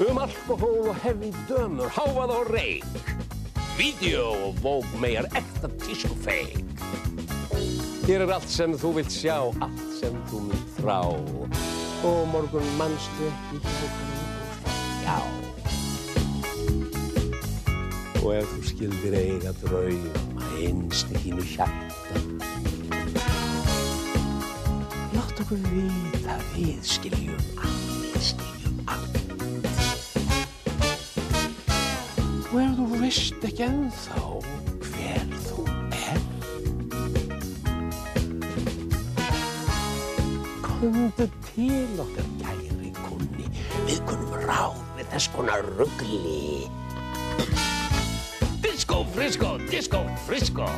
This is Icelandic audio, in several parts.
Um alkohól og hefði dömur, háað og reik. Vídeó og vók megar ekta tískufeik. Hér er allt sem þú vilt sjá, allt sem þú vilt þrá. Og morgun mannstu ekki hjá. Og ef þú skildir eiga draum að einst í þínu hjarta. Látt okkur vita að við skiljum allt, við skiljum veist ekki ennþá hver þú er, komdu til okkar kæri kunni, við kunum ráð við þess konar ruggli. Disco Frisco, Disco Frisco.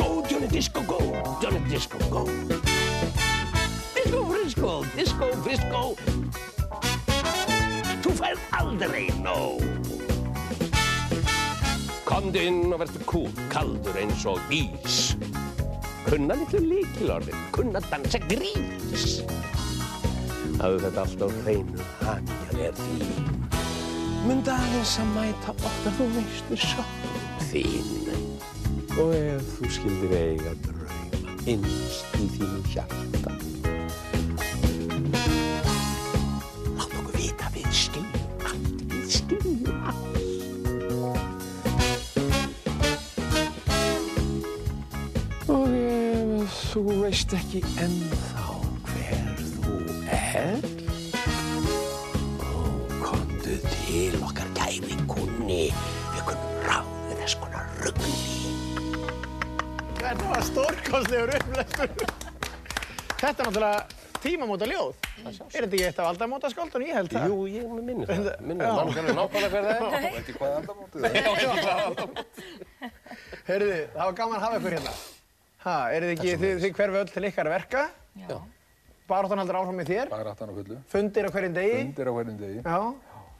Go Johnny Disco, go Johnny Disco, go. Disco Frisco, Disco Frisco. Þú færð aldrei nóg. Komdu inn og verður kúl, kaldur eins og ís. Kunna litlu líkilorðin, kunna dansa grís. Hafðu þetta allt á hreinu, hangjan er þín. Mynd aðeins að mæta okkar þú veistu sátt þín. Og ef þú skildir eiga drauma innst í þínu hjarta. Þú veist ekki ennþá hver þú er, og komdu til okkar kæri kunni, við kunnum ráðið þess konar ruggli. Þetta var stórkostlegur upplæstur. Þetta er náttúrulega tímamóta ljóð. Er þetta ekki eitt af aldamótaskáldunum? Ég held það. Jú, ég minnir það, minnir Já. það, mann kannu nákvæmlega hver það er. Veit ég hvað andamótið er? Heyrðu, það var gaman að hafa ykkur hérna. Ha, eru þið ekki, þið, þið hverfi öll til ykkar verka? Já. Baráttan heldur áfram með þér? Bara aftan á fullu. Fundir á hverjum degi? Undir á hverjum degi. Já.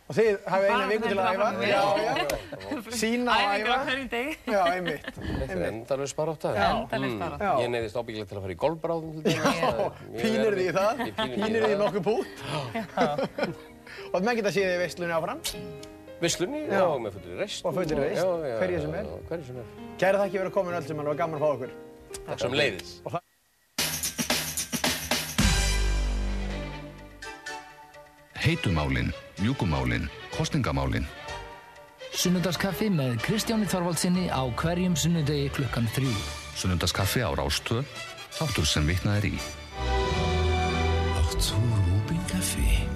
Og þið hafið eina viku til að æfa? Baráttan Já, já. Sína og Æfingar á æfa? hverjum degi. Já, einmitt. Þetta er endalus barátta. Endalaus barátta. Já. Ég neyðist ábyggilega til að fara í golfbráðum til dæmis. Er mjög Pínir því í það? Pínir því í nokkuð pút? Og menn geta séð þið í veislunni áfram? Vislunni Já. og með fullri reist. Og Já, já, hverju sem er. já, er. Kæra þakki fyrir að koma öll sem hann var gaman að fá okkur. Takk sem leiðis. Heitumálin, mjúkumálin, kostningamálin. Sunnudagskaffi með Kristjáni Þorvaldsinni á hverjum sunnudegi klukkan þrjú. Sunnundaskaffi á Rástvö, þáttur sem vitnað er í. Þú Rúbin kaffi?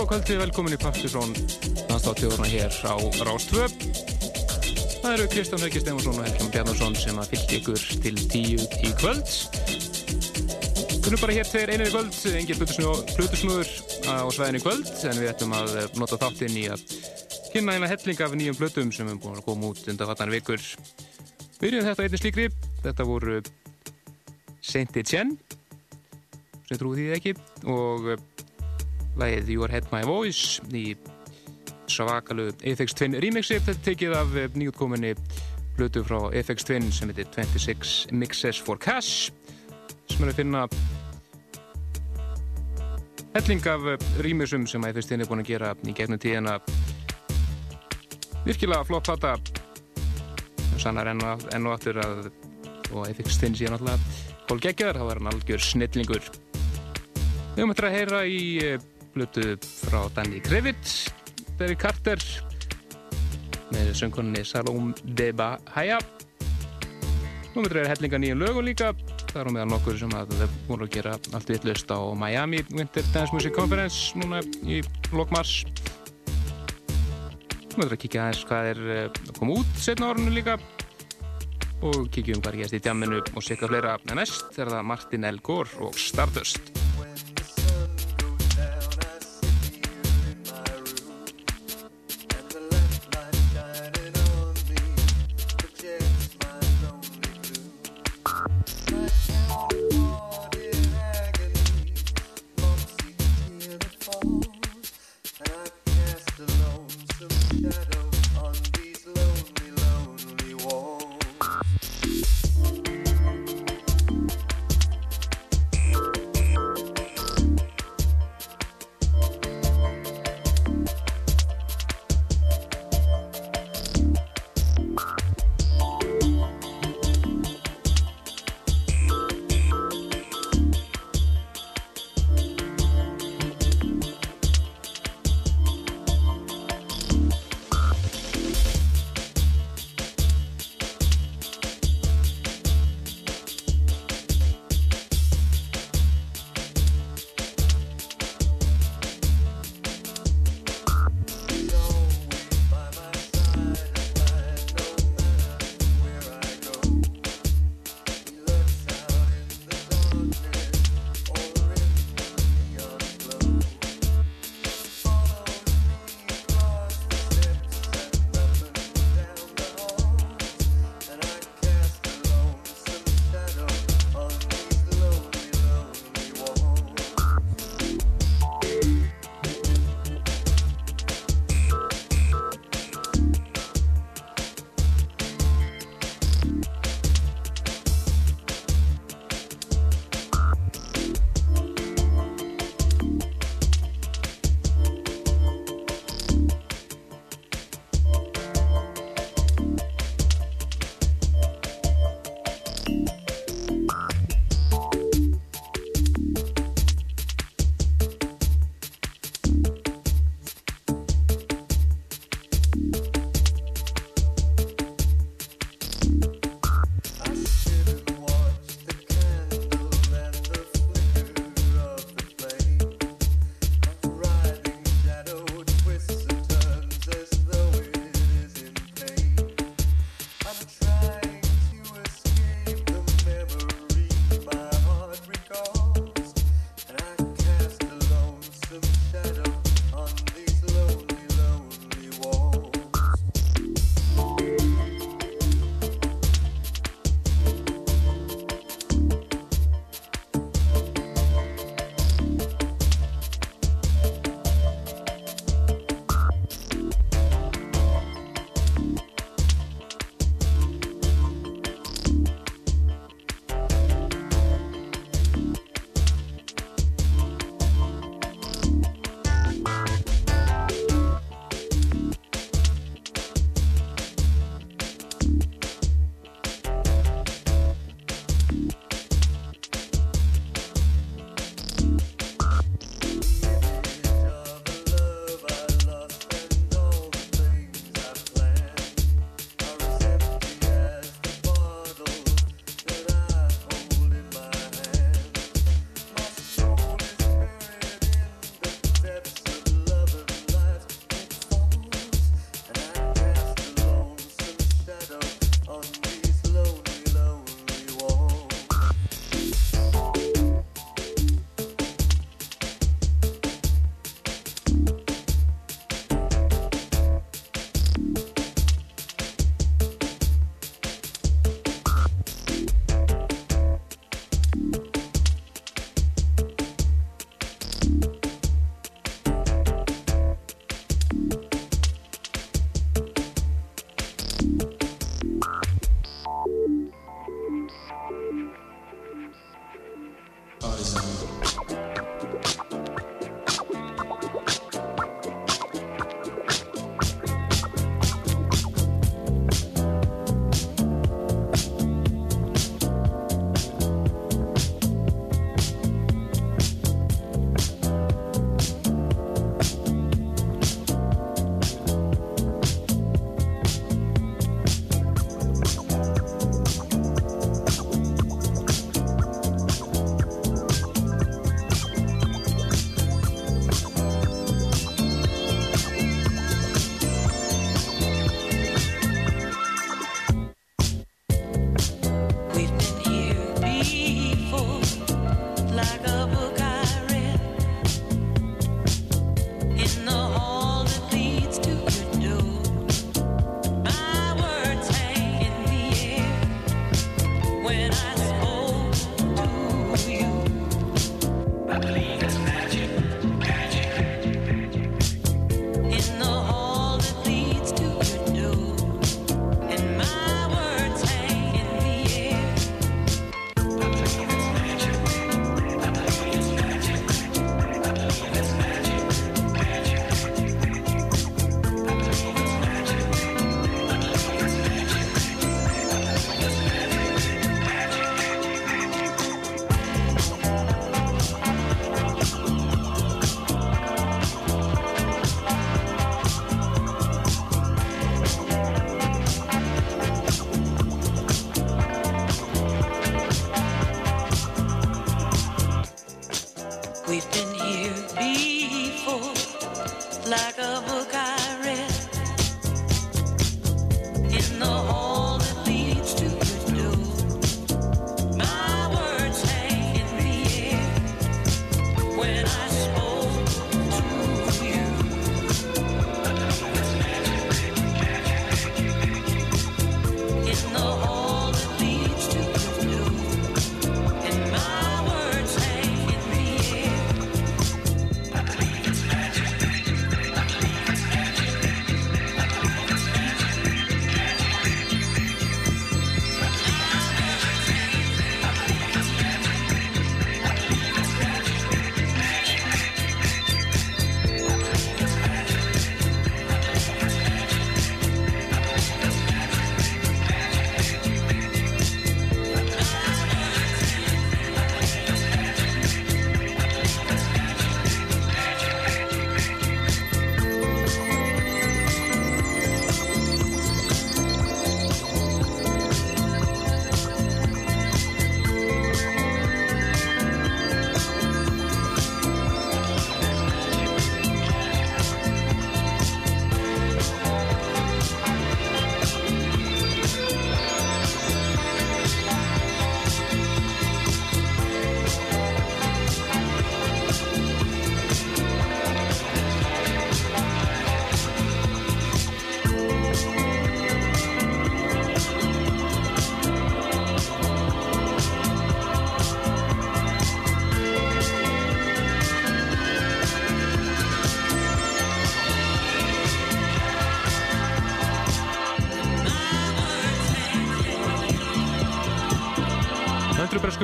Góða kvöldi, velkomin í Partisón landstáttíðurna hér á Rástvö. Það eru Kristján Helgi Stefansson og Helgjum Bjarnarsson sem að fylgja ykkur til tíu í kvöld. Kunnum bara hér tveir einir í kvöld, engir flutusnúður á svæðinu í kvöld, en við ættum að nota þáttinn í að kynna eina helling af nýjum flutum sem er búin að koma út undan fattan vikur. Erum þetta einnig slíkri, þetta voru Saint Etienne, sem trúi því ekki, og lægið Your Head My Voice í svakalu Apex Twin remixi. Þetta tekið af eh, nýjutkominni hlutu frá Apex Twin sem heitir 26 Mixes for Cash sem er að finna helling af eh, remixum sem Apex Twin er búin að gera í gegnum tíðina. Virkilega flott plata. Sannar enn og aftur að og Apex Twin síðan alltaf hól geggjör, það var hann algjör snillingur. Við höfum eftir að heyra í eh, blötu frá Danny Krivit Derek Carter með söngkonni Salom de Bahia. Nú með það er hellinga nýjum lögum líka. Er á meðan nokkur sem að það voru að gera allt vittlust á Miami Winter Dance Music Conference núna í lokmars nú með það að kíkja aðeins hvað er að eh, koma út setna árunum líka. Og kíkjum hvað er gæst í djamminu og sikka fleira. En næst er það Martin. Gore og Stardust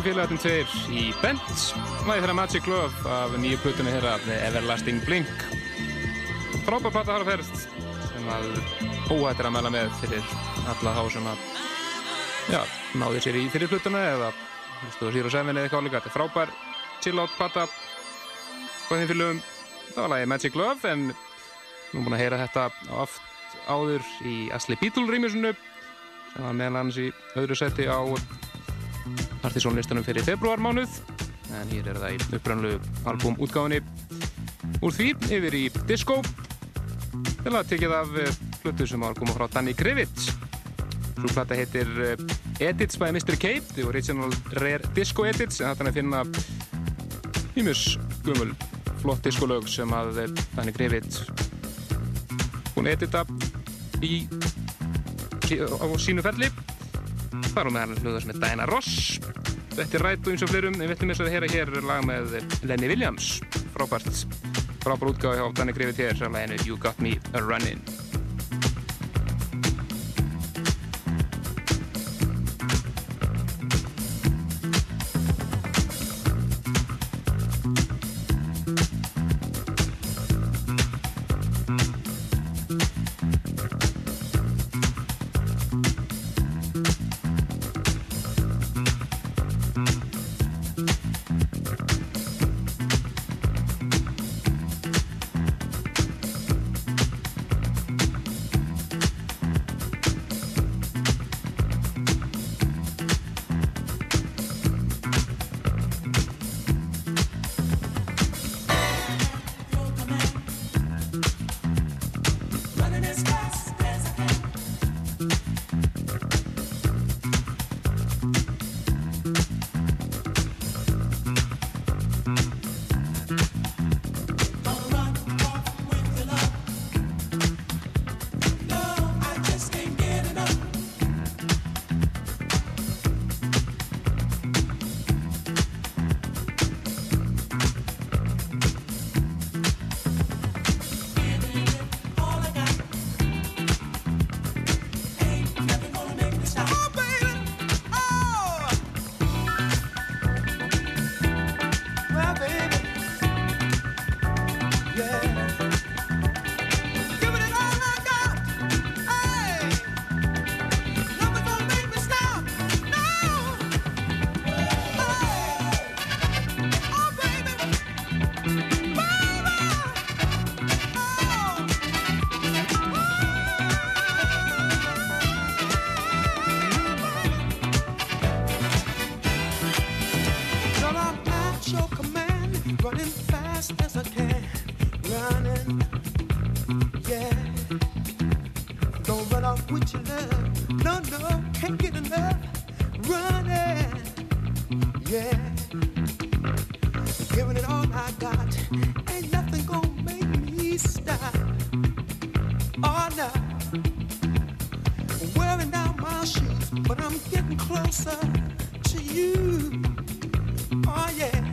félagatinn tveir í Bent. Læði þeirra Magic Love af nýju plötunni The Everlasting Blink. Frábær platta þar að ferð sem að óhættir að mæla með fyrir alla þá sem að já, náði sér í fyrir plötuna eða hlustu á Zero Seven eða eitthvað álíka Þetta er frábær chill-out platta hvað þeim fylgum? Það var lagi Magic Love en nú er búin að heyra þetta áður í Asli Beatle rýmisunu sem var meðal hans í öðru seti á partysónlistunum fyrir februarmánuð en hér er það í upprannlu albumútgáðinni úr því yfir í disco til að tekið af hlutu sem var komið frá Danny Krivitz svo platta heitir Edits by Mr. K The Original Rare Disco Edits en þetta er að finna ímus gummul flott diskolög sem að Danny Krivitz hún edita í á sínu felli þar og meðan hljóða sem er Diana Ross Þetta er rætt og eins og flerum en við ætlum eins að heyra hér lag með Lenny Williams frábært frábær útgáði á Danny Grifit hér læginu You Got Me A Runnin' but I'm getting closer to you. Oh yeah.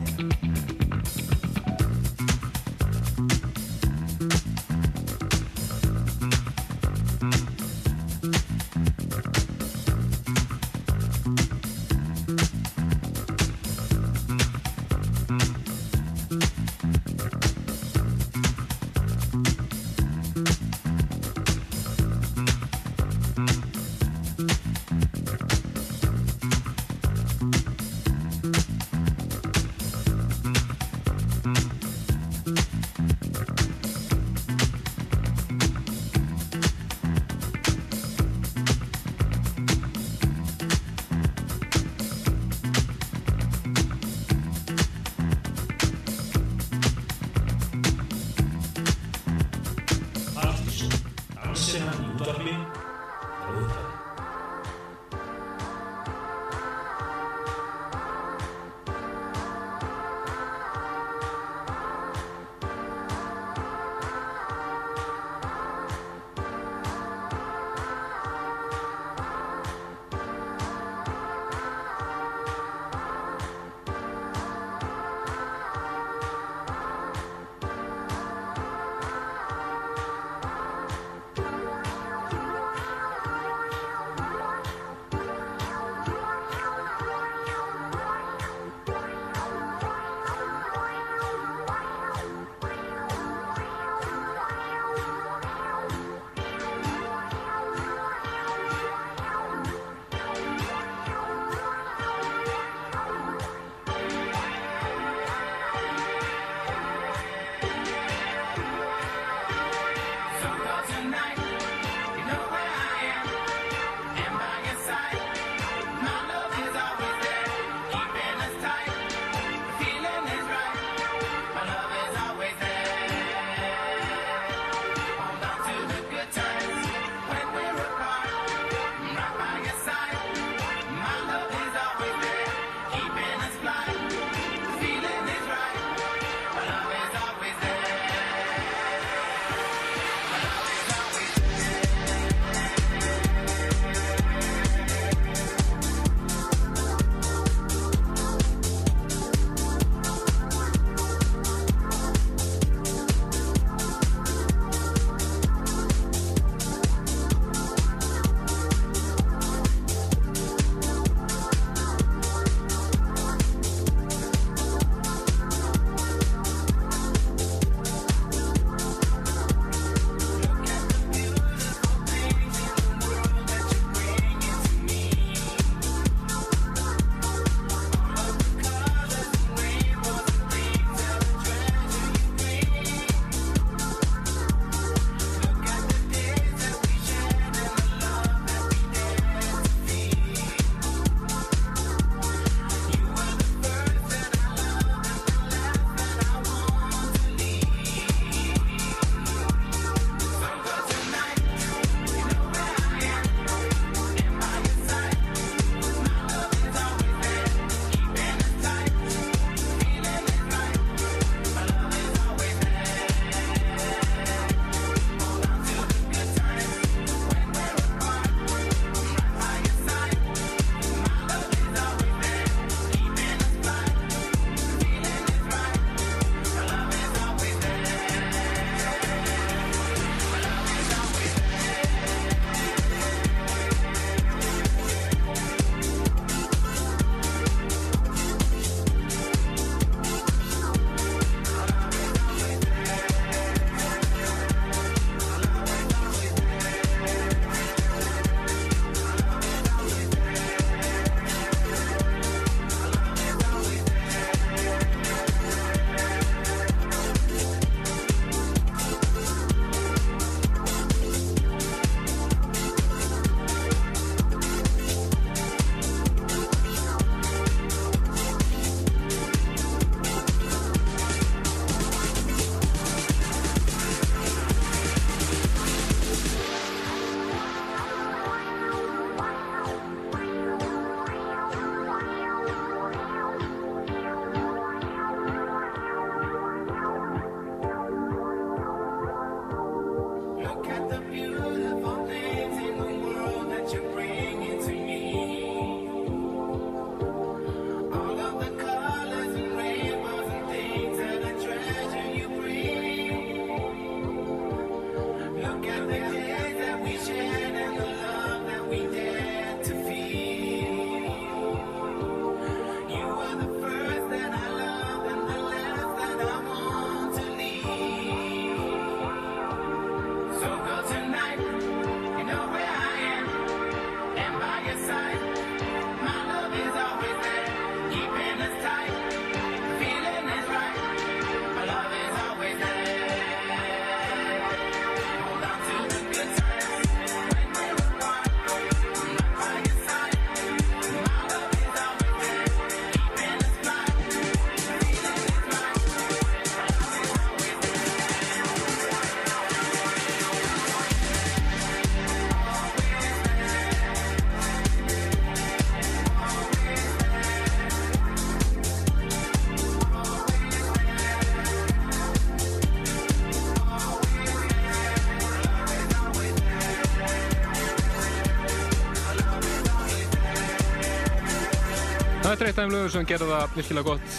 Það er eitt af þeim lögum sem gerði það virkilega gott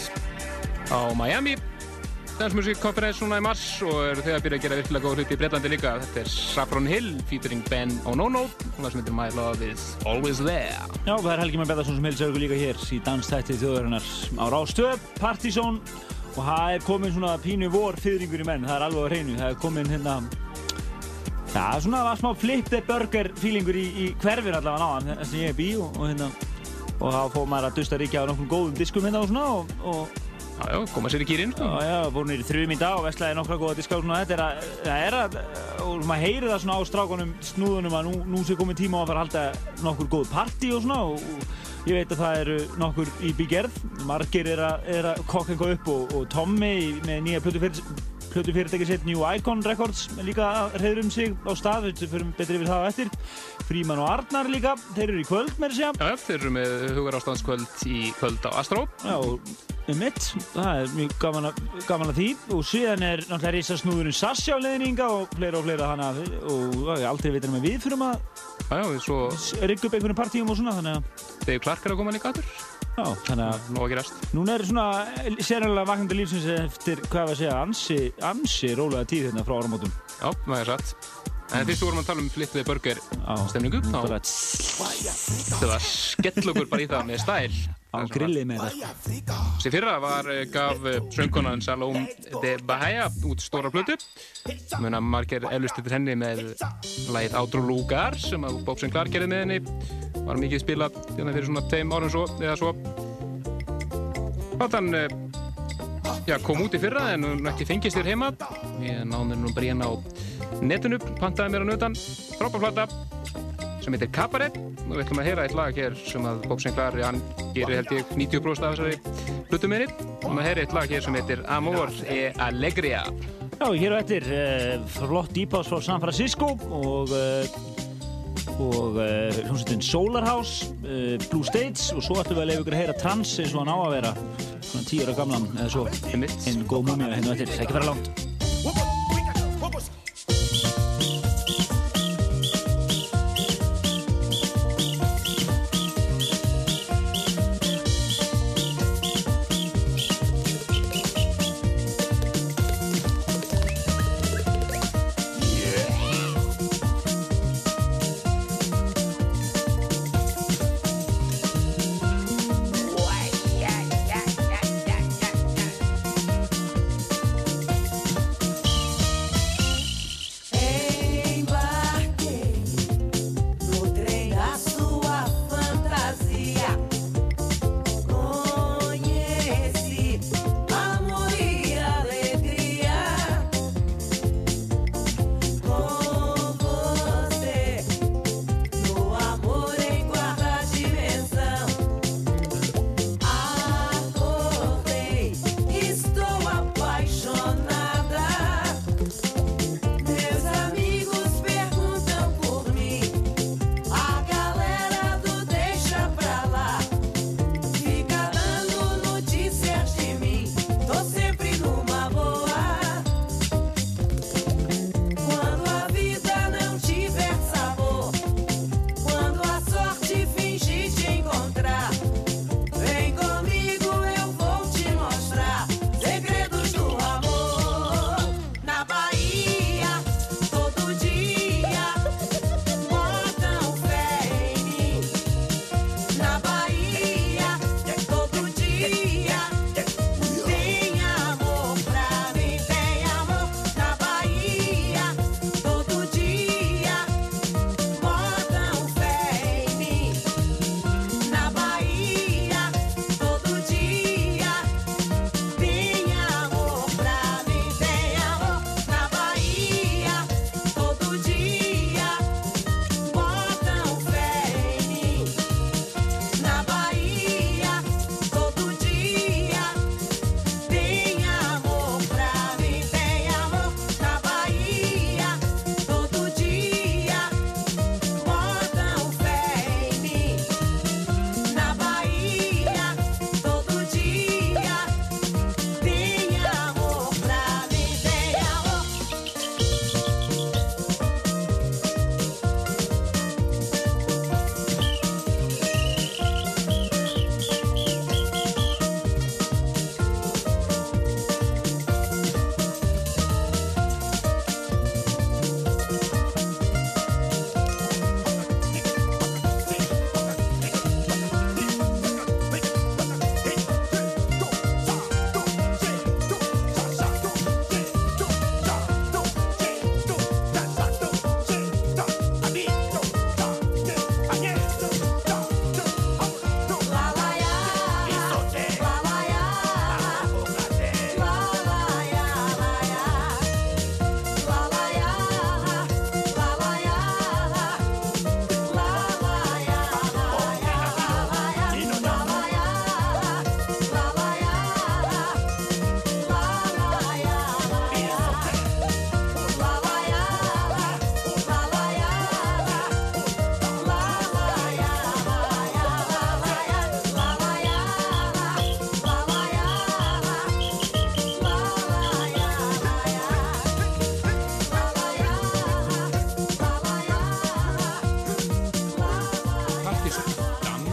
á Miami Conference núna í mars og eru þegar að byrja að gera virkilega góð hluti í Breitlandi líka. Þetta er Saffron Hill featuring Ben Onono og það sem heitir My Love is Always There. Já, það er Helgi Már Beðarsson sem heilsa ykkur líka hér í danstætti þjóðarinnar á Rástöð, Partizón og það er komin svona pínu vor fyrringur í menn, það er alveg á hreinu, það er komin hérna Já, svona var smá flip the burger feelingur í, í hverfir allavega náðan að ég er bí og, og hérna og þá fóð maður að dusta ríkja á nokkrum góðum diskum hérna og svona og, og Já, já, koma sér í kýrin, sko. Já, já, fór nýrið þrjum í dag og vestlaði nokkra góða diska og svona þetta er að, það er að, og maður heyrir það svona á strákunum, snúðunum að nú, nú sé komið tíma á að fara að halda nokkur góð party og svona og, og ég veit að það eru nokkur í byggjerð, margir er að, er að kokka eitthvað upp og, og Tommy með nýja plötufyrirtæki sitt New Icon Records líka reyður um sig á stað, við fyrir betri yfir það eftir. Fríman og Arnar líka, þeir eru í kvöld með þessi að. Já, já, þeir eru með hugar ástandskvöld í kvöld á Astró. Já, um mitt, það er mjög gaman að, gaman að því og síðan er náttúrulega risasnúðurinn Sassi á leðninga og fleira og fleira hana og aldrei veitur með við fyrir að Já, já, svo rigga upp einhvern partíum og svona, þannig að Dave Clark er að koma líka aður. Já, þannig að Nó að gerast. Núna er svona sérlega vaknandi lífsins eftir, hvað var að segja, ansi, ansi rólega tíð hérna frá áramótum. Já, það er satt. En fyrst vorum að tala um Flip the Burger stemningu, það var skell okkur bara í það með stæl. Á grillið með þetta. Sér fyrra var, eh, gaf söngkonan Salome de Bahia út stóra plötu. Muna margir eflust til henni með lagið Outro Lugar sem að Bob Sinclair gerði með henni. Var mikið spilað hérna fyrir svona tveim árum svo, eða svo. Platan já, kom út í fyrra en hún ekki fengist þér heima. Ég náði mér nú bara hérna á netinu, pantaði mér á nötan. Frábærplata sem heitir Cabaret. Og við ætlum að heyra eitt lag hér sem að Bob Sinclair, hann gerir held ég 90% af þessari hlutu minni. Og við ætlum að heyra eitt lag hér sem heitir Amor e Alegria. Já, hér á eftir uh, flott íbás frá San Francisco og uh, og uh, hljómsveitin Solar House Blue States. Og svo ætlum við að leiða ykkur að heyra trans eins og hann á að vera. Svona tíur af gamlan eða svo. Einn góð múmia hérna eftir, ekki fara langt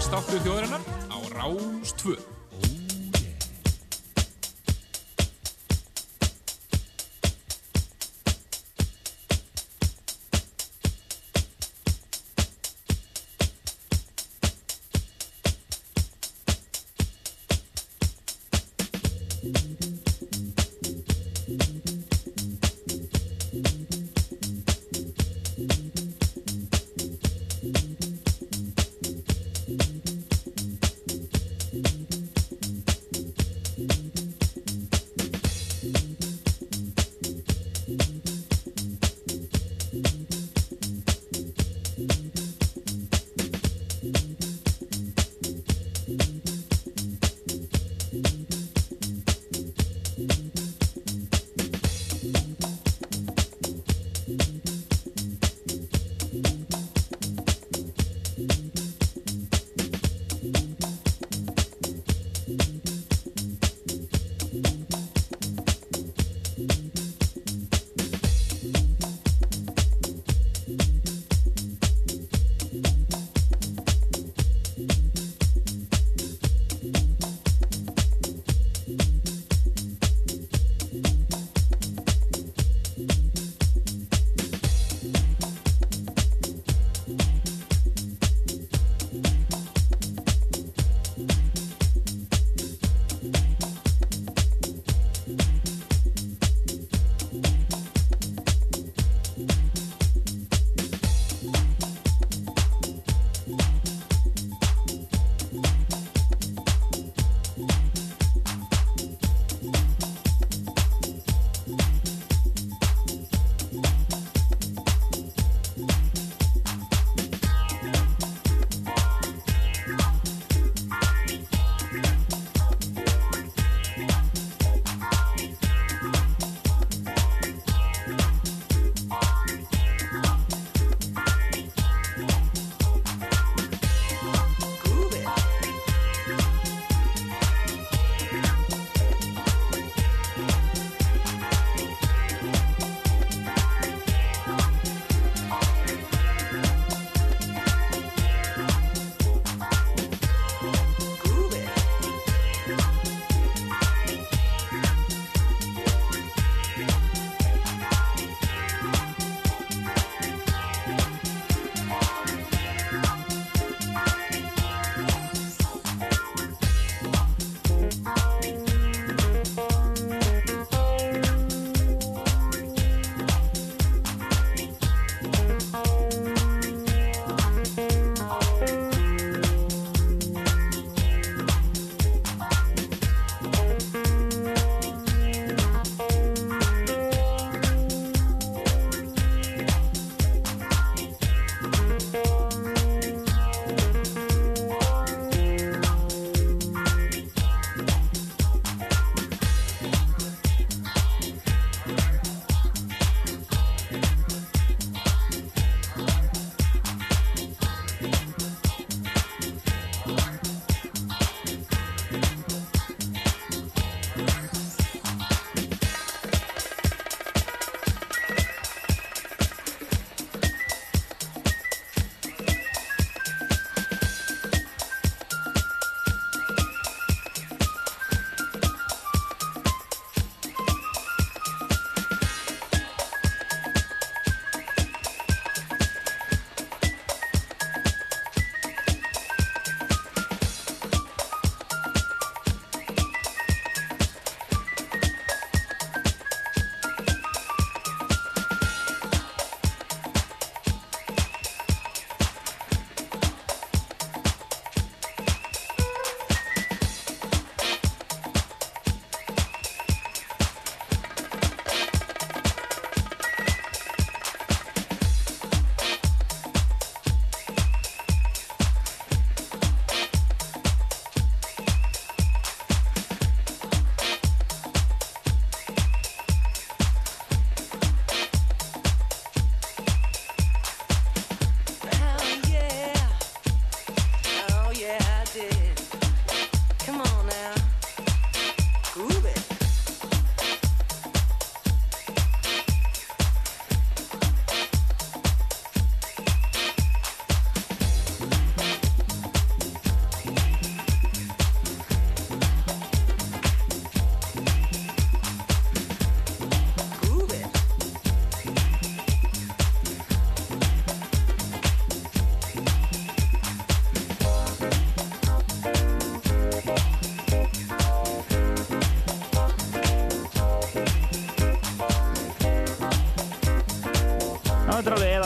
Dansdáttur þjóðarinnar á Rás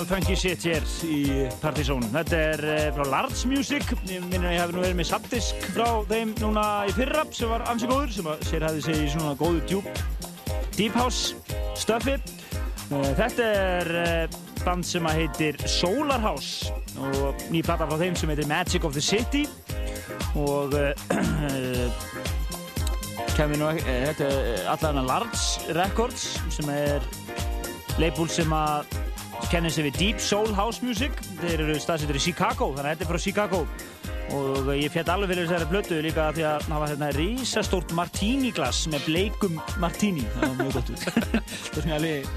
funky shit hér í Partizón. Þetta er uh, frá Large Music. Ég minnir að ég hef nú verið með subdisk frá þeim núna í fyrra sem var ansi góður, sem að sér hefði í svona góðu djúb Deep House stöfi. Þetta er uh, band sem að heitir Solar House og ný plata frá þeim sem heitir Magic of the City og uh, kemur nú eh, þetta er allavega Large Records sem er label sem að kennir sig við Deep Soul House Music. Þeir eru staðsettur í Chicago þannig að þetta er frá Chicago. Og ég fjall alveg fyrir þessari blötu líka því að það var hérna risastórt martini glas með bleikum martini það var mjög gott út. Það er svona alveg,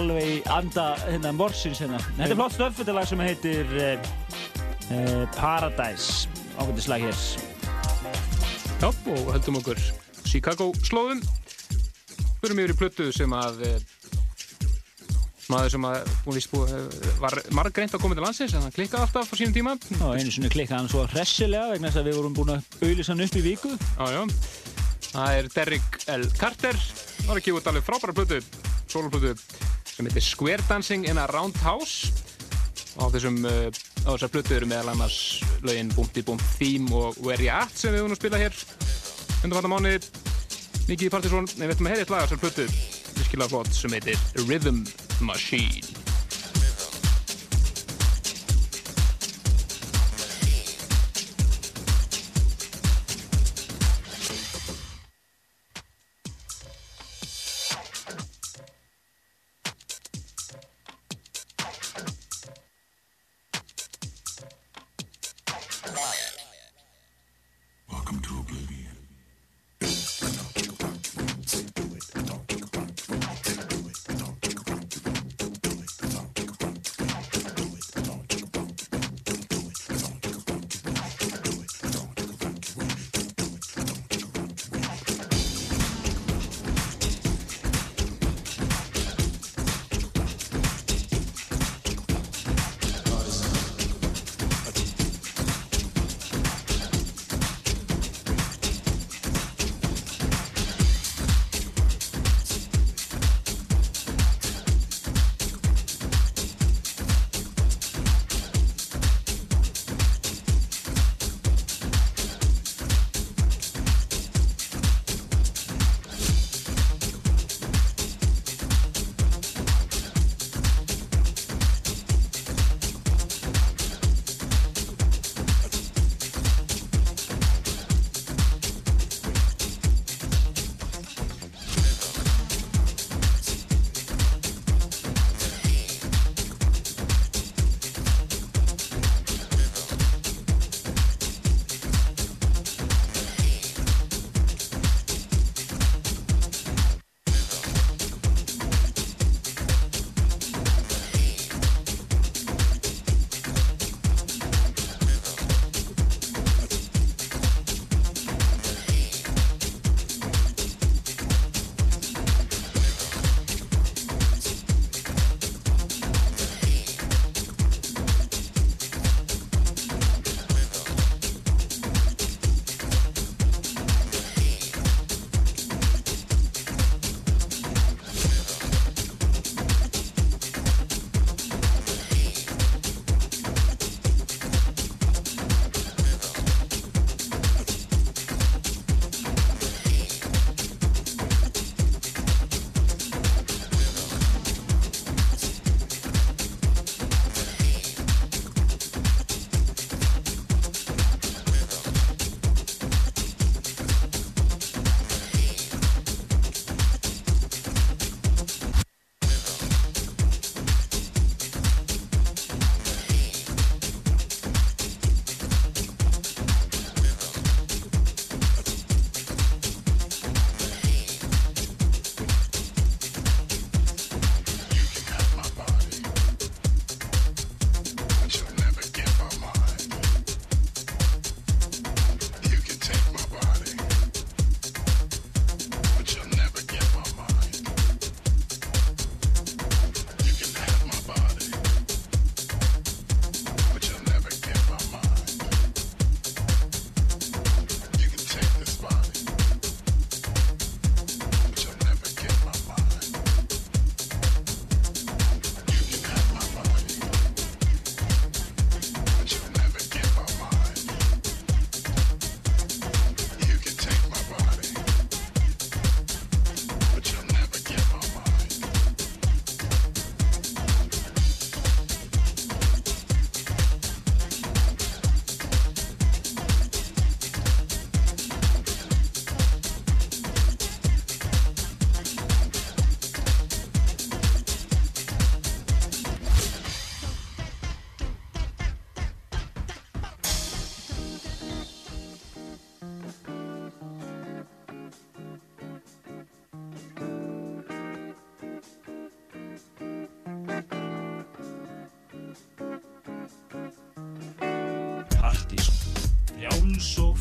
alveg í anda hérna morsins hérna. Þetta er flott stöf, þetta er lag sem heitir uh, uh, Paradise. Ákveldislag hér. Já, og heldum okkur Chicago slóðum. Förum yfir í plötu sem að eh, maður sem að búið, eh, var margreint að koma til landsins en hann klikkaði alltaf á sínum tíma. og einu sinni klikkaði hann svo hressilega vegna þess að við vorum búin að auðlýsa hann upp í viku Já, já. Það er Derrick L. Carter. Það var gefa út alveg frábæra plötu, soloplötu sem heitir Square Dancing in a Roundhouse. Og á þessum, uh, á þessar plötu eru meðal annars lögin Búmti Búmt Theme og Where You At sem við höfum að spila hér undanfarnar mánuði. Mikið í Partizón, en við ætlum að heyra eitt lag af þessar plötu, virkilega flott, sem heitir Rhythm Machine.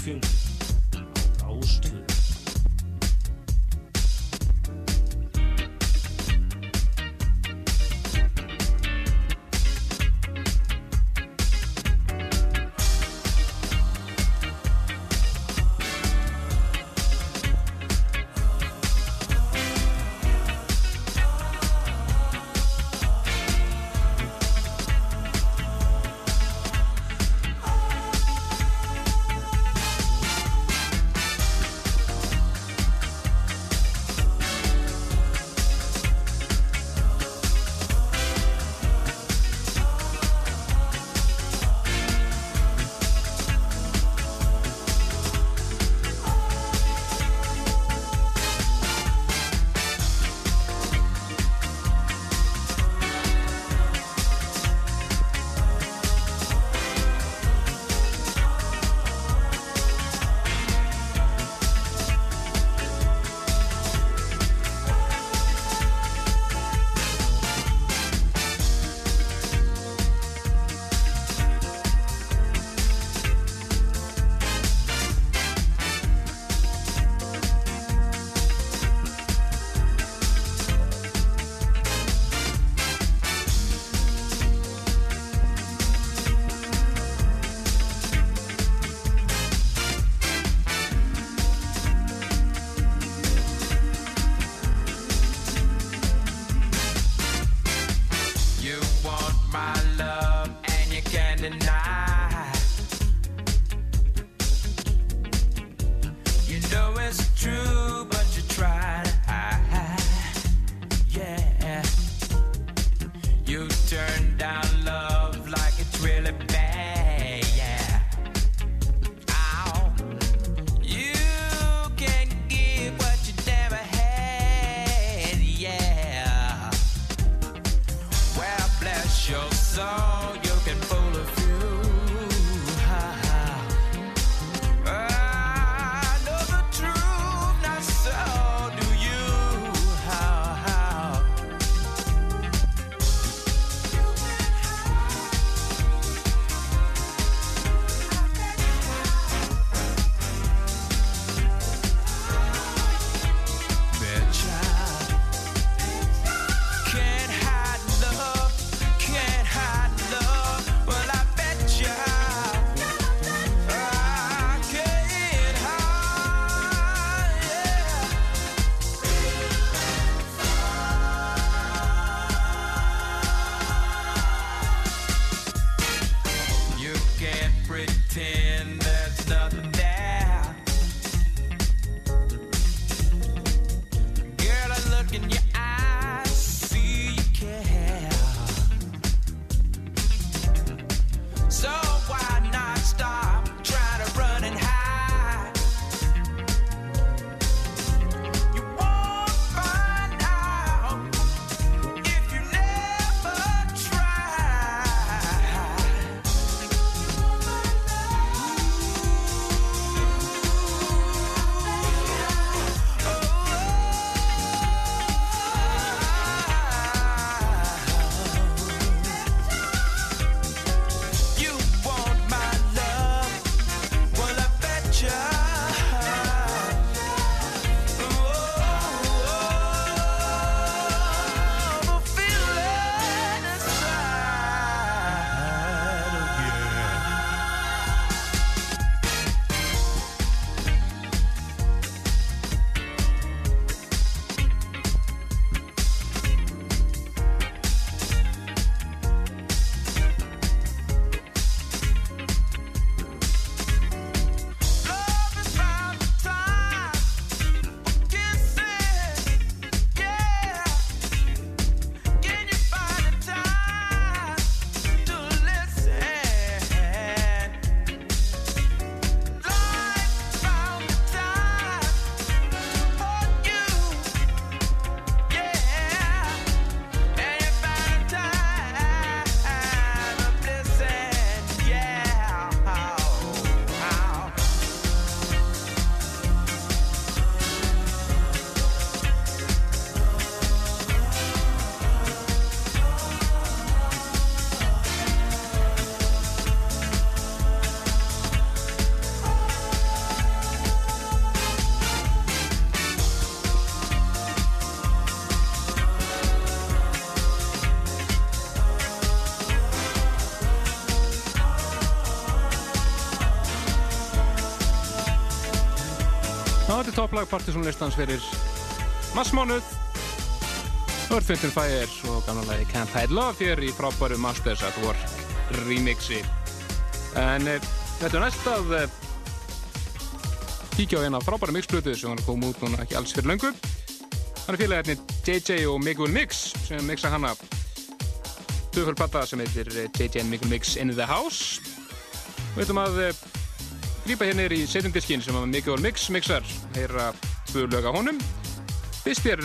perfume topplag partysónlistans fyrir massmánuð. Earth, Wind Fire og gamla lagi Can't Hide Love hér í frábæru Masters at Work remixi. En e, þetta er næst að e, kíkja á eina frábæru mixblutu sem hann kom út núna ekki alls fyrir löngu. Hann er félagarnir JJ og Miguel Mix sem mixa hana. Döfur platta sem heitir eh, JJ and Miguel Mix in the House. Og við ætlum að grípa hérna í setjumdiskin sem að Miguel Mix mixar heyra tvö lög á honum. Fyrst er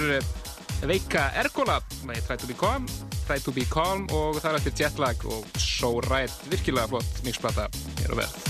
Veika Ergola með Try to be calm, Try to be calm og það er eftir Jetlag og So Right. Virkilega flott mixplata hér á verð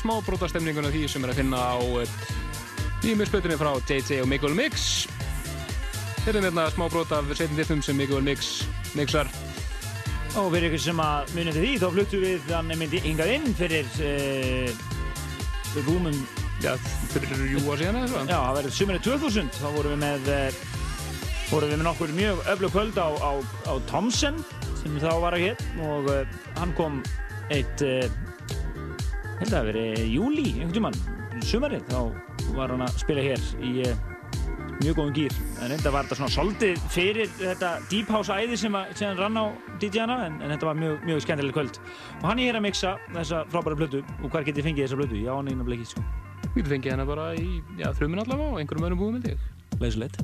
smá brotastemninguna því sem er að finna á nýjum spötunni frá JJ og Miguel Mix. Þeir eru hérna smá brot af setjum dittum sem Miguel Mix mixar. Og fyrir ykkur sem að munið til því, þá fluttum við hann myndi hingað inn fyrir uh, rúmum Já, fyrir júa síðan eða svo. Já, það verður sumarið 2000, þá vorum við með uh, vorum við með nokkur mjög öflug kvöld á, á, á Thomsen sem þá var að hér og uh, hann kom eitt uh, held að það verið júli einhvern tímann, sumarið þá var hann að spila hér í uh, mjög góðum gýr, en enda var þetta svona soldið fyrir þetta Deep House æði sem, sem rann á DJ-ana en, en þetta var mjög, mjög skemmtileg kvöld og hann er hér að mixa þessa frábæra blödu og hvar getið þið fengið þessa blödu? Já, hann einnig ekki, sko Við getum fengið hérna bara í, já, þrjumin allavega og einhverjum öðrum búum, held ég. Leisulegt.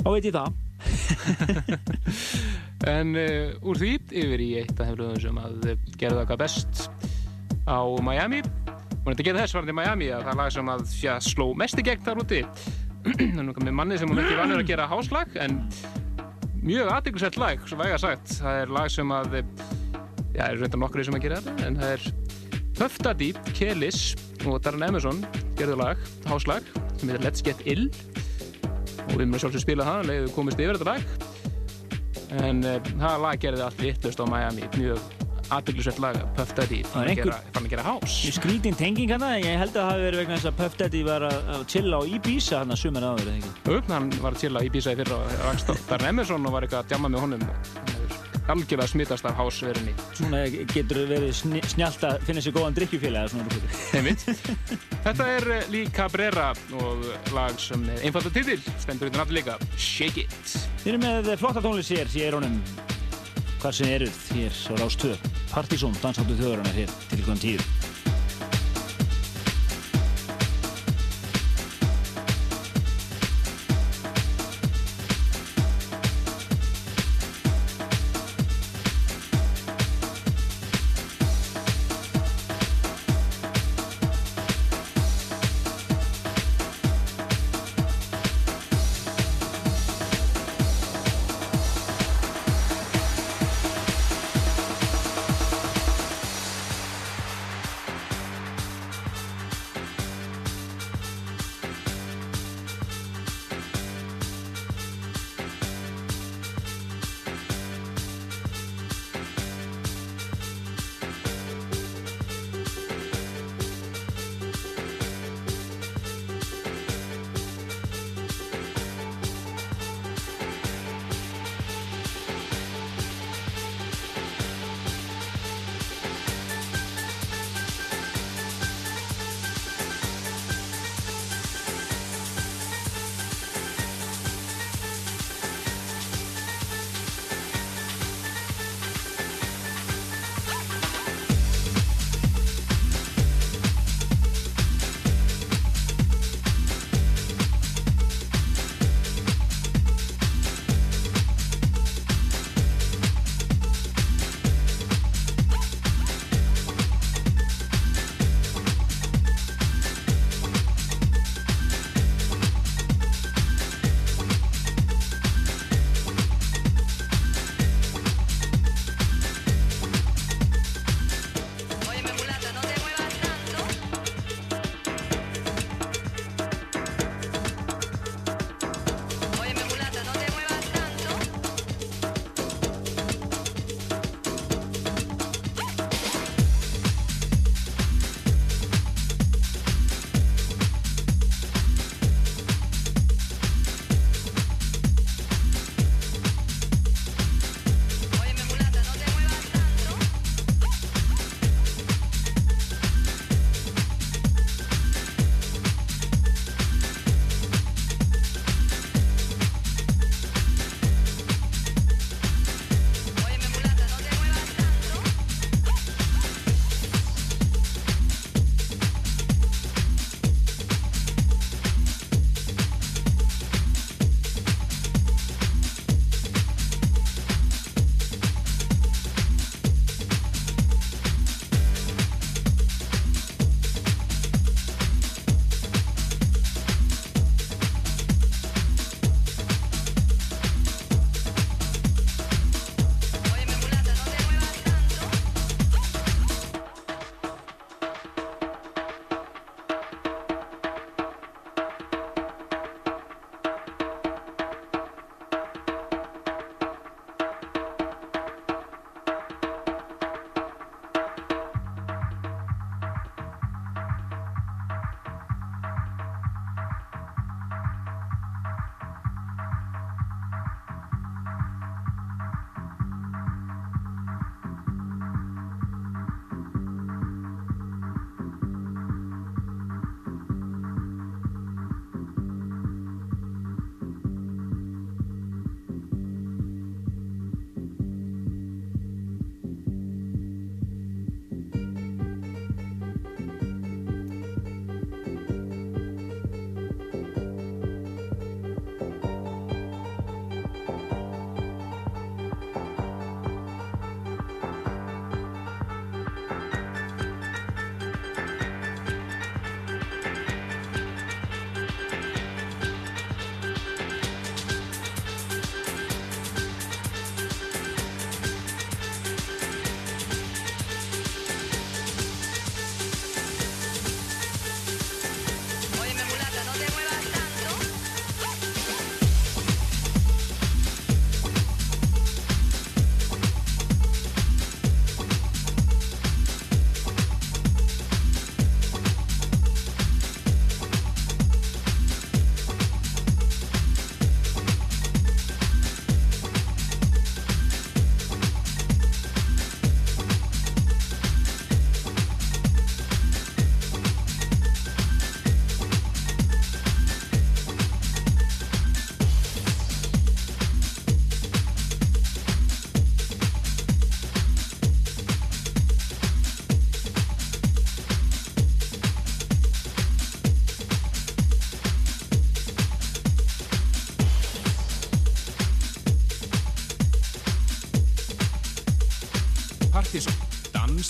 Þá veit ég það. En uh, úr því yfir í eitt af lögum sem að uh, gerða hvað best á Miami. Og þetta gerði þess varandi Miami að það er lag sem að já, sló mest í gegn þar úti. Það með manni sem hún ekki vanur að gera háslag en mjög aðdeglisett lag, svo væga sagt. Það er lag sem að, já, er reyndar nokkri sem að gera þetta, en það er Daddy, Kelis og Darren Emerson gerðu lag, háslag, sem heitir Let's Get Ill og við erum sjálfsög spila það, leiðum við komist yfir þetta lag en uh, það lag gerði allt vittlust á Miami, mjög aðbygglusvett lag, Puff Daddy er fann að einhver- gera, fann að gera hás Mjög skrítin tenging hérna, ég held að það hafi verið vegna þess að Puff Daddy var að, að chilla á Ibiza hann að ekki? upp, hann var til að Ibiza í fyrra á Darren Emerson og var eitthvað að djamma með honum hann algjörlega smitast af hásverinni Svona getur verið sni, snjált að finna sér góðan drikkjufélag. Þetta er eh, Lee Cabrera og lag sem er einfalda titil, stendur þetta náttúrulega líka Shake It. Við erum með flotta tónlist hér í eirónum hvar sem eruð hér á Rás 2 Partizón, dansáttu þjóðurinnar hér til klukkan 10 Partizón,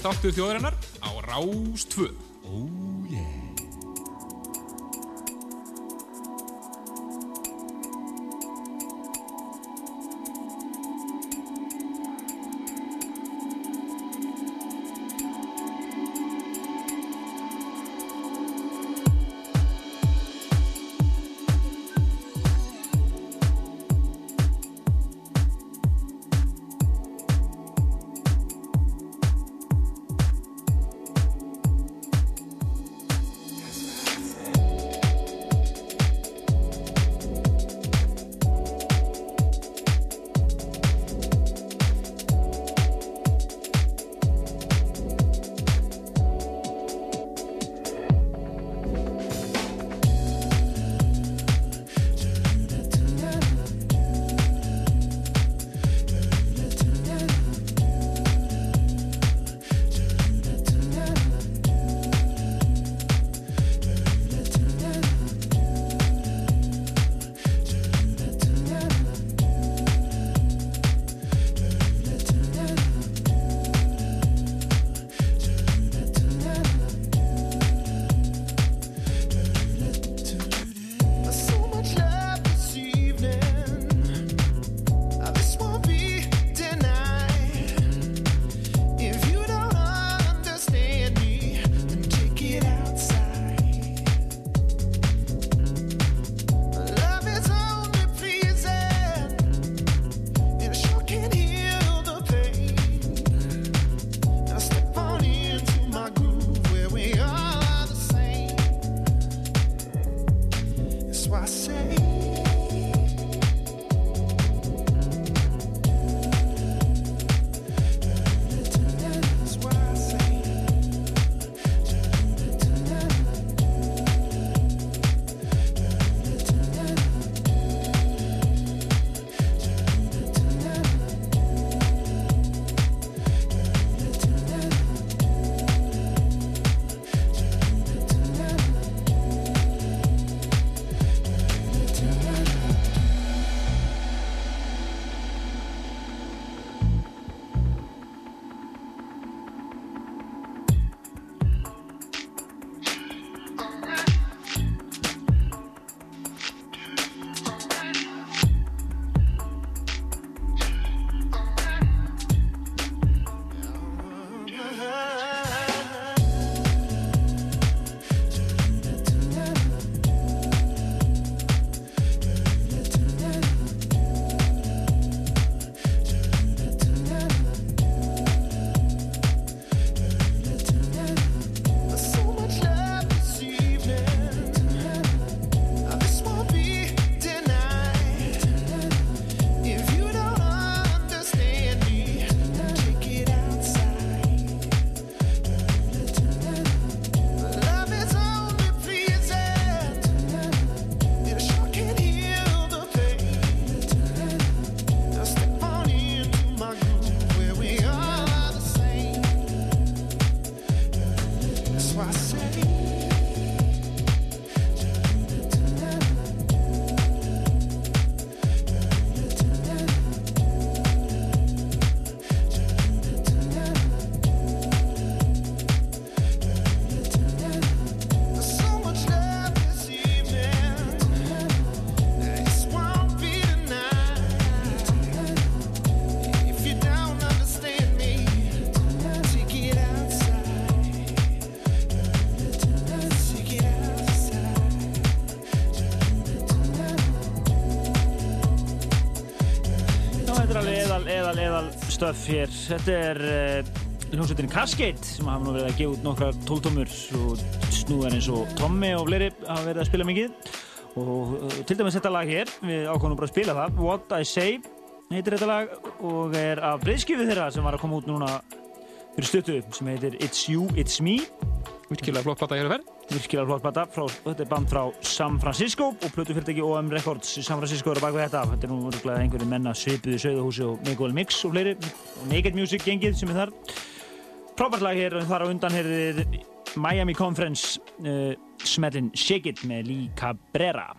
dansdáttur þjóðarinnar á Rás stöf hér. Þetta er uh, hljómsveitin Cascade sem hafa nú verið að gefa út nokkrar tóltómur og snúðar eins og Tommy og fleiri hafa verið að spila mikið. Og uh, til dæmis þetta lag hér, við ákvæmum bara að spila það, What I Say heitir þetta lag og er af breyðskjöfu þeirra sem var að koma út núna fyrir stuttu sem heitir It's You, It's Me. Virkilega flott platta hér að ferð virkilega hlokk bata þetta er band frá San Francisco og plötufyrirtæki OM Records í San Francisco eru baka þetta. Þetta er nú öruglega einhverju menna svipuð í Söðahúsi og Miguel Mix og fleiri. Og Naked Music gengið sem er þar. Frábært lag hér þar á undan hér er Miami Conference uh, smellin Shake It með Lee Cabrera.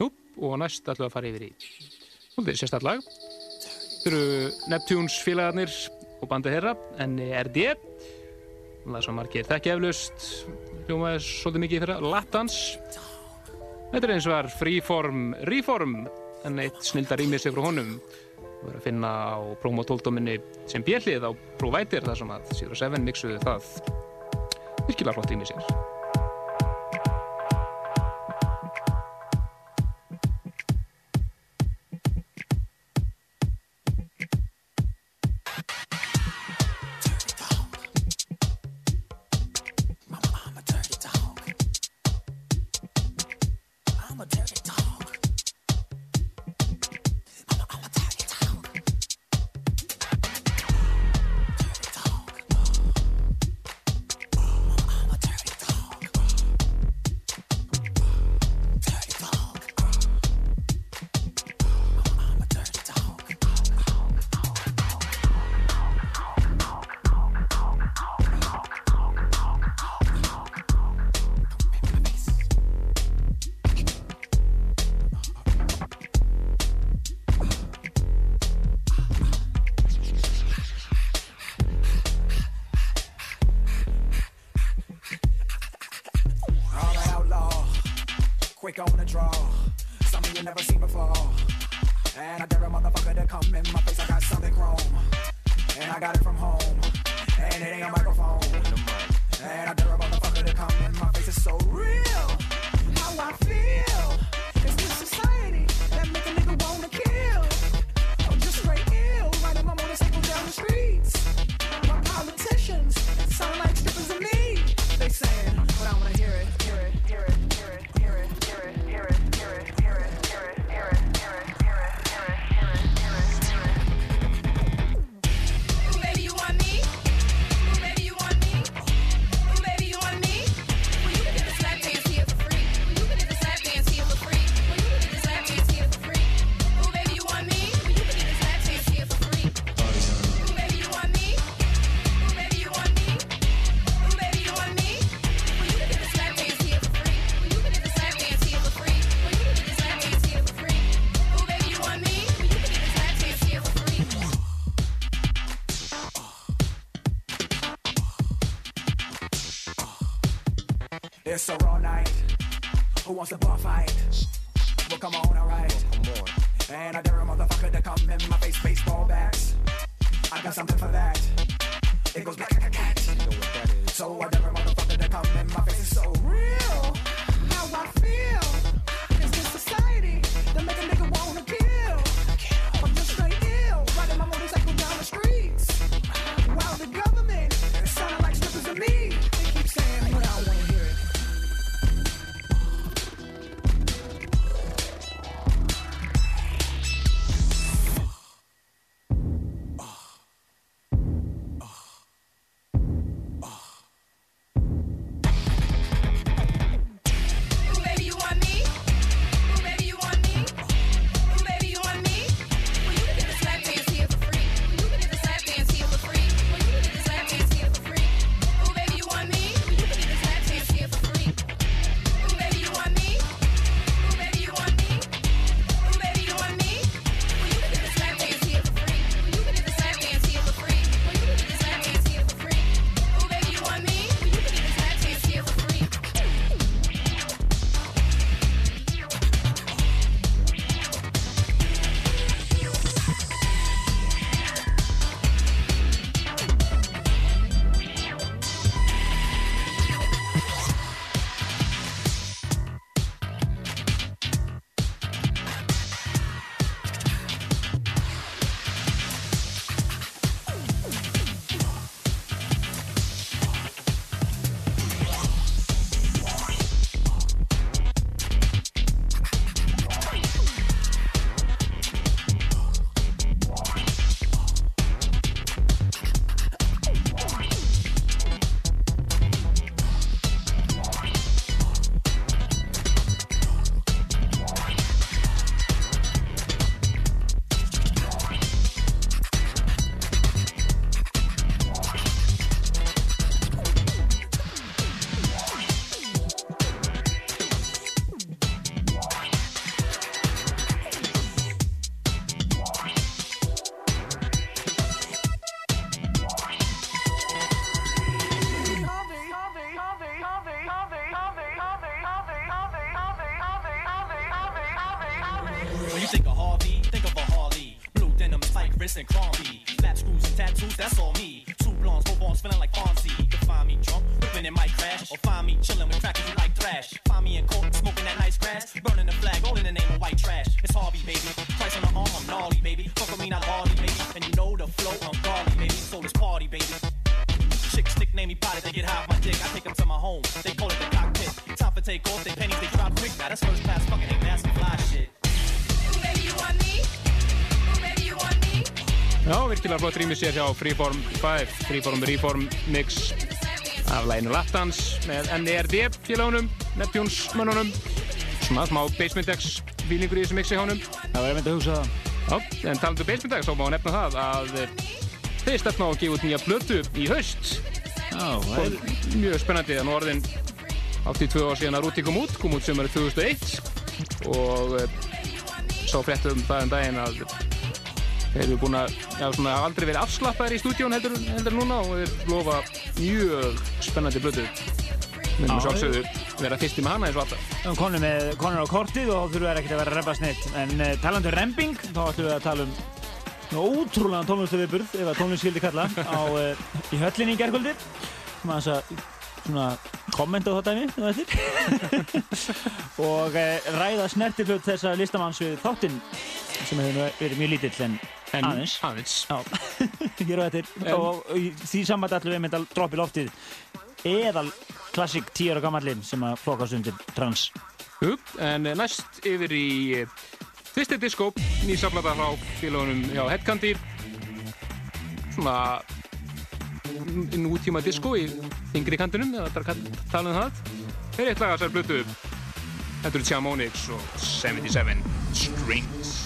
Jú, og næst ætlum við að fara yfir í svolítið sérstallag Þetta eru Neptunes félagarnir og bandið herra, NRD og það sem margir þekkjaflust hljómaði svolítið mikið fyrir að latans þetta er eins og var Freeform Reform en eitt snildar ímið sig frá honum. Við verðum að finna á promo-tóldominni sem bjellið á Provider þar sem að Sýra 7 mixuðu það. Virkilega flott ímið sér. Virkilega flott rýmis hér hjá Freeform 5, Freeform Reform Mix af læginu Lapdance með NERD félagunum, Neptunes mönnunum, svona smá Basement X fílingur í þessu mixi hjá honum. Það var einmitt að hugsa það. Já, en talandu Basement X, þá má nefna það að þeir stefna á að gefa út nýja plötu í haust. Já, það er mjög spennandi, þannig orðin 82 ár síðan að Rúti kom út, kom út sömur 2001 og eh, sá fréttum það um daginn að þeir eru búin að, já svona, aldrei verið afslappaðir í stúdíón heldur, heldur núna og þeir lofa mjög spennandi blötu. Við erum Já, sjálfsögðu vera fyrsti með hana eins og alltaf. Konum með konur á kortið og þurfum við ekkert að vera að rempa snitt. En uh, talandu remping, þá ætlum við að tala um ótrúlega tónlistaviðburð, ef að tónlist skildi kalla, á, uh, í höllinni í gerkvöldi. Svona þess að svona kommenta á það dæmi, þú veitir. og uh, ræða snertiflut þessa listamanns við þáttinn sem hefur verið mjög lítill en, En aðeins. aðeins. Hér og. En- Og, því sambandi ætlum við að droppa í loftið eðal klassik 10 ára gammallinn sem að flokkast undir trans. Upp, en næst yfir í eh, Twisted Disco, nýsaflata frá félagunum hjá Headcandy. Svona n- nútíma disco í yngri kantinum, eða bara kall- tala um það. Þeir eru eitt lag að þessar blötu. Þetta eru Chamonix og 77 Strings.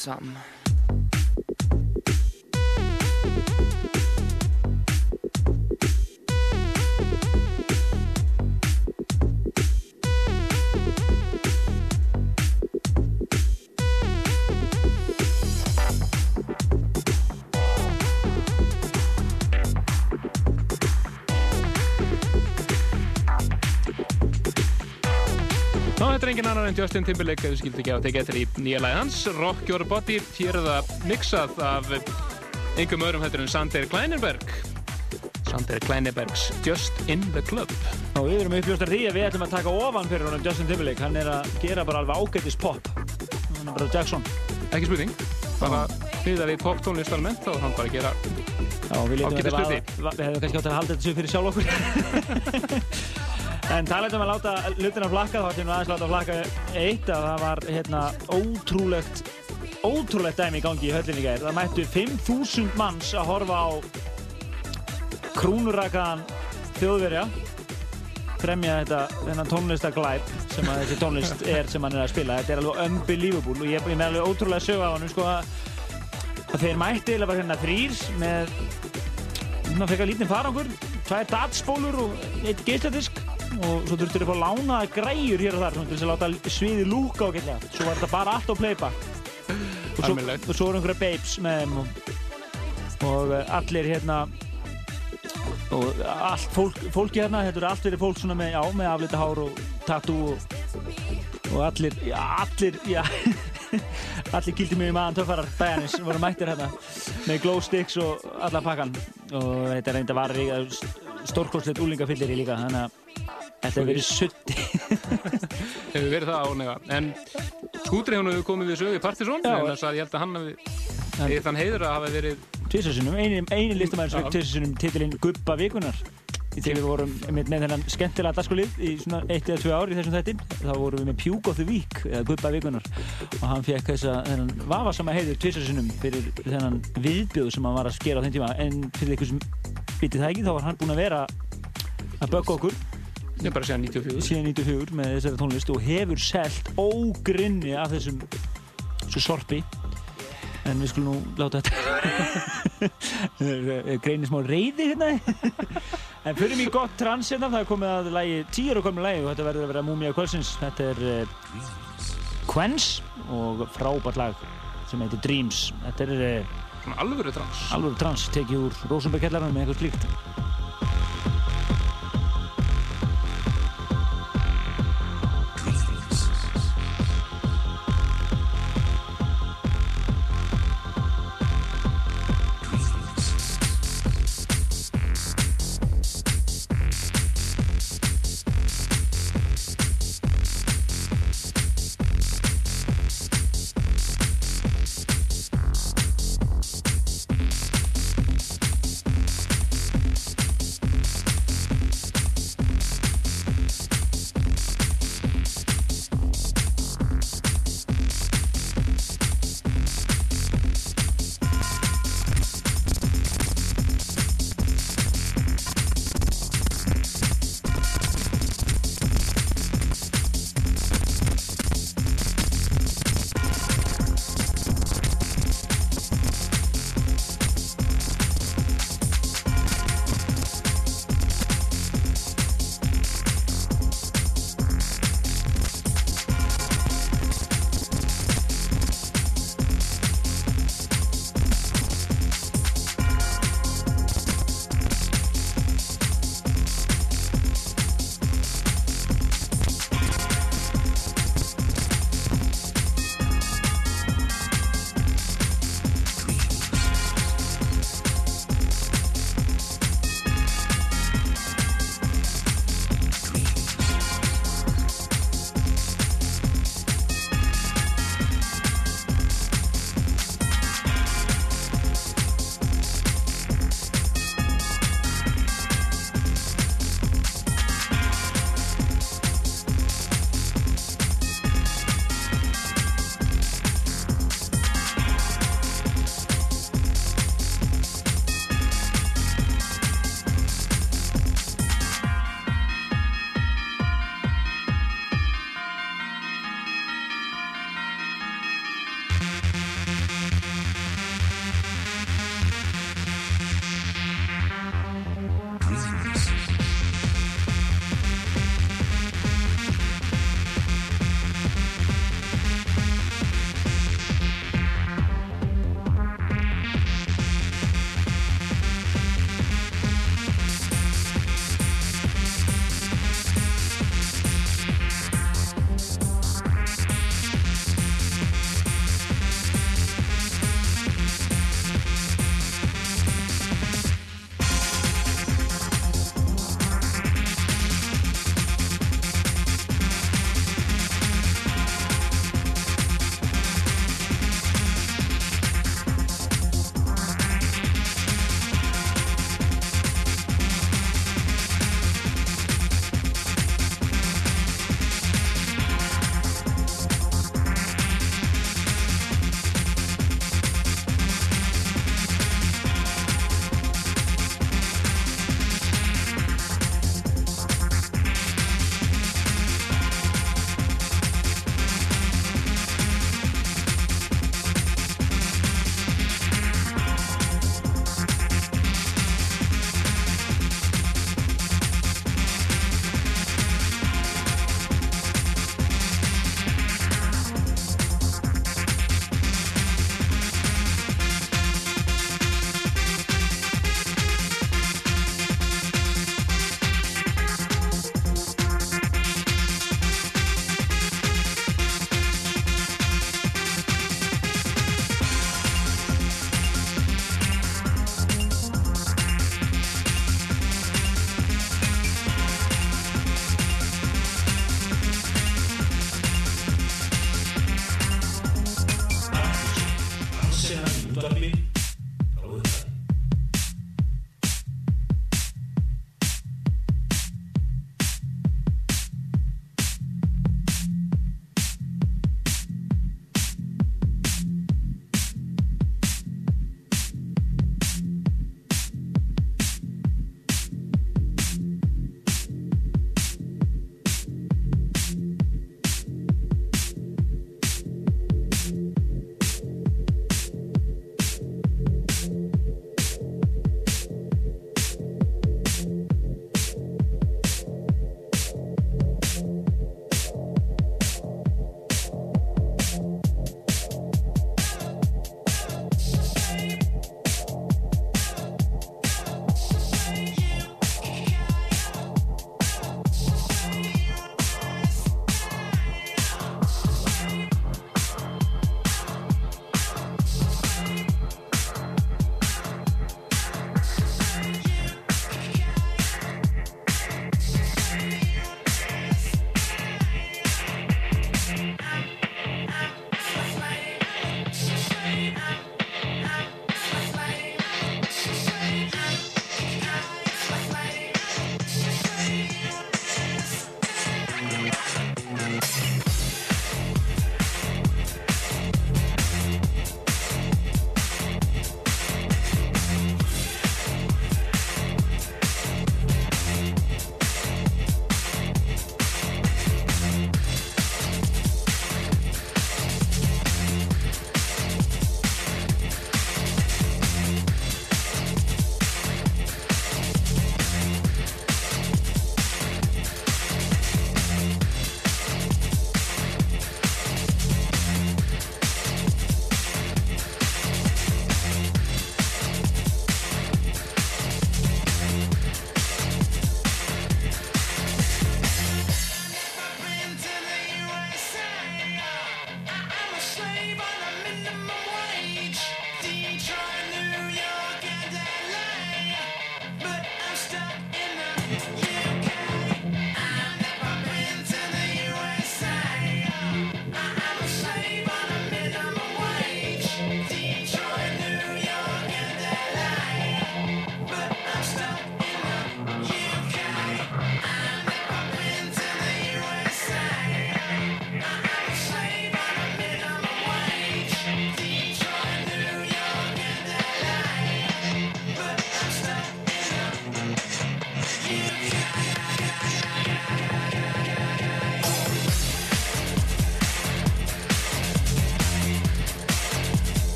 something. en Justin Timberlake ef þú skildi ekki að tekja eftir í nýja læði hans Rock Your Body, hér er það mixað af yngum öðrum hættur en Sander Kleinerberg. Sander Kleinerbergs Just In The Club. Og við erum uppljóst að því að við ætlum að taka ofan fyrir honum Justin Timberlake, hann er að gera bara alveg ágættis pop. Hann er bara Jackson. Ekki spurning, bara hlýða við pop tónlist almennt og hann bara gera ágættis spurning Við hefum kannski átt að halda þessu fyrir sjálf okkur. en talað um að láta hlutina flakka, þá ætlum við aðeins að láta flakka eitt að það var hérna ótrúlegt, ótrúlegt dæmi í gangi í höllinni í gær. Það mættu 5.000 manns að horfa á krúnurakaðan þjóðverja fremja þetta, þennan tónlistaglæp sem að þessi tónlist er sem hann er að spila. Þetta er alveg unbelievable og ég, ég með alveg ótrúlega sög á hann, sko, að, að þeir mætti eða bara hérna þrýr með svona frekar lítinn farangur, tvær datsbólur og eitt geisladisk og svo þurftur upp að lána græjur hér og þar til þess að láta sviði lúka ágætlega. Svo var þetta bara allt á playback. Og svo, og svo voru einhverja babes með þeim og, og eh, allir hérna og allt fólk, fólki hérna, þetta eru allt verið fólk svona með, já, með aflita hár og tattoo og, og allir, já, allir, já, allir gildi mig í maðan töffarar bæjarnis voru mættir hérna með glow sticks og alla pakkan og þetta reynda var stórkostlegt úlingafyllir í líka, þannig að þetta hefur verið sutti. Hefur verið það ánega. En skútri hún hefur komið við sögu í Partisón, Já. en þess að ég held að hann eða þann heiður að hafa verið Tvisarsinnum, eini, eini listamæður sem Já. tvisarsinnum titilinn Gubba vikunar þegar við vorum með, með þennan skemmtilega dagskolið í svona eitt eða tvö ár í þessum þættin þá vorum við með Puke of the Week eða Gubba vikunar og hann fekk þessa þennan vafasama heiður tvisarsinnum fyrir þennan viðbjóð sem hann var að skera á þeim tíma en fyrir ykkur sem vitið það ekki þá var hann búinn að vera að bögga okkur Ég bara síðan 94 síðan 94 með þessari tónlist og hefur selt ógrinni af þessum svo sorpi. En við skulum nú láta þetta greinir smá reyði hérna. En fyrir mig gott trans hérna. Það er komið að lagi, tíur er komið lagi og þetta verður að vera Múmia Kvölsins þetta er uh, Quens og frábært lag sem heitir Dreams. Þetta er uh, alvöru trans. alvöru trans tekið úr Rosenberg-kellaranum með eitthvað slíkt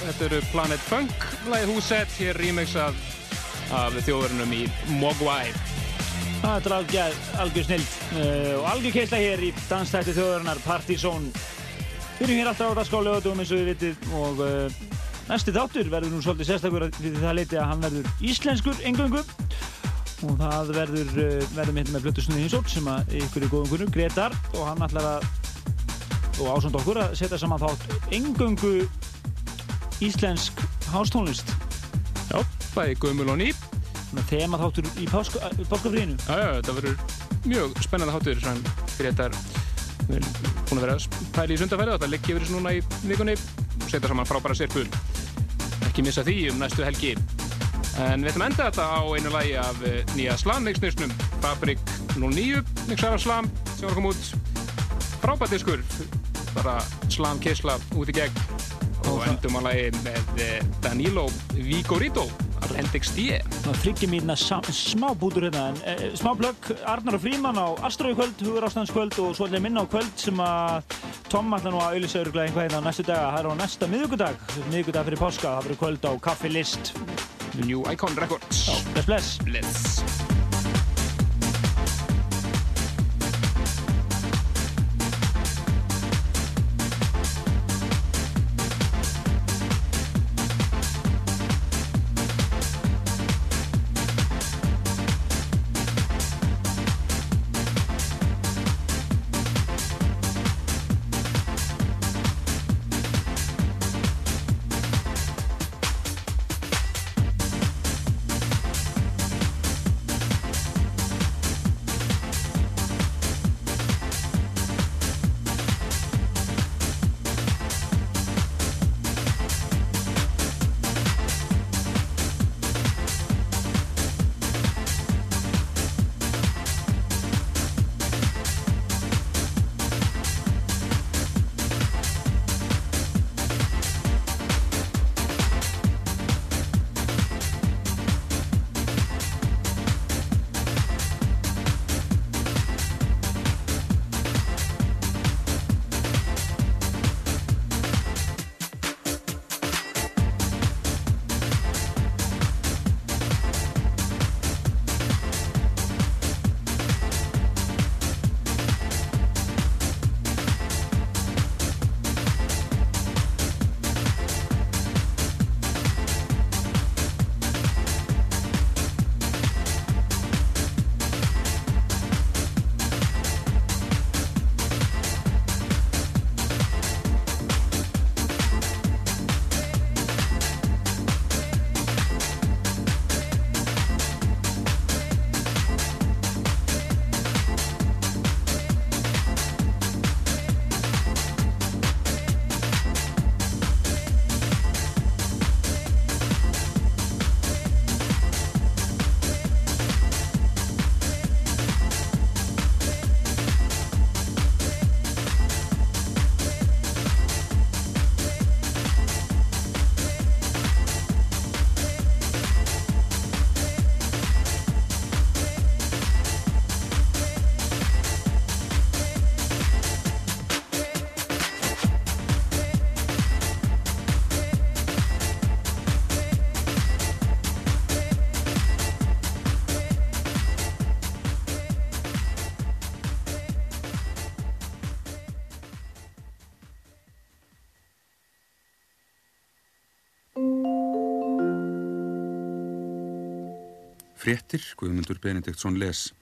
Þetta eru Planet Funk, lagið Húsett, hér remixað af þjóðurinnum í Mogwai. Það er algjör, snild uh, og algjör keisla hér í danstætti þjóðarinnar Partizón. Við erum hér alltaf á dagskáli öðum eins og við vitið og uh, næsti þáttur verður nú svolítið sérstakur fyrir það leiti að hann verður íslenskur engöngu og það verður, uh, verður mitt með Blötustunni Hinsól sem að ykkur er góðum kunnu, Gretar og hann ætlar að og ásand okkur að setja saman þátt engöngu íslensk hástónlist. Já, bæði gömul og ný. Þema þáttur í páskafrínu. Já, já, þetta verður mjög spennandi hátur sem Gretar við erum búin að vera að pæla í og það liggi yfir þessu núna í vikunni setja saman frábæra sirpul. Ekki missa því um næstu helgi. En við ætlum enda þetta á einu lagi af eh, nýja slam-mixnusnum Fabrik 09, mixar af slam sem var að koma út frábært diskur bara slam-kisla út í gegn og endum að lagi með eh, Danilo Vigorito Appendix D Það þryggir mínna smá bútur hérna en e, smá blögg, Arnar og Fríman á Astrói kvöld, Hugur ástandskvöld og svo allir minna á kvöld sem að Tom ætla nú að auðvitað öruglega einhvað hérna á næstu daga. Það er á næsta miðugudag, miðugudag fyrir páska. Það verður kvöld á Kaffi List. New Icon Records. Bless bless. Bless Fréttir, Guðmundur Benediktsson les.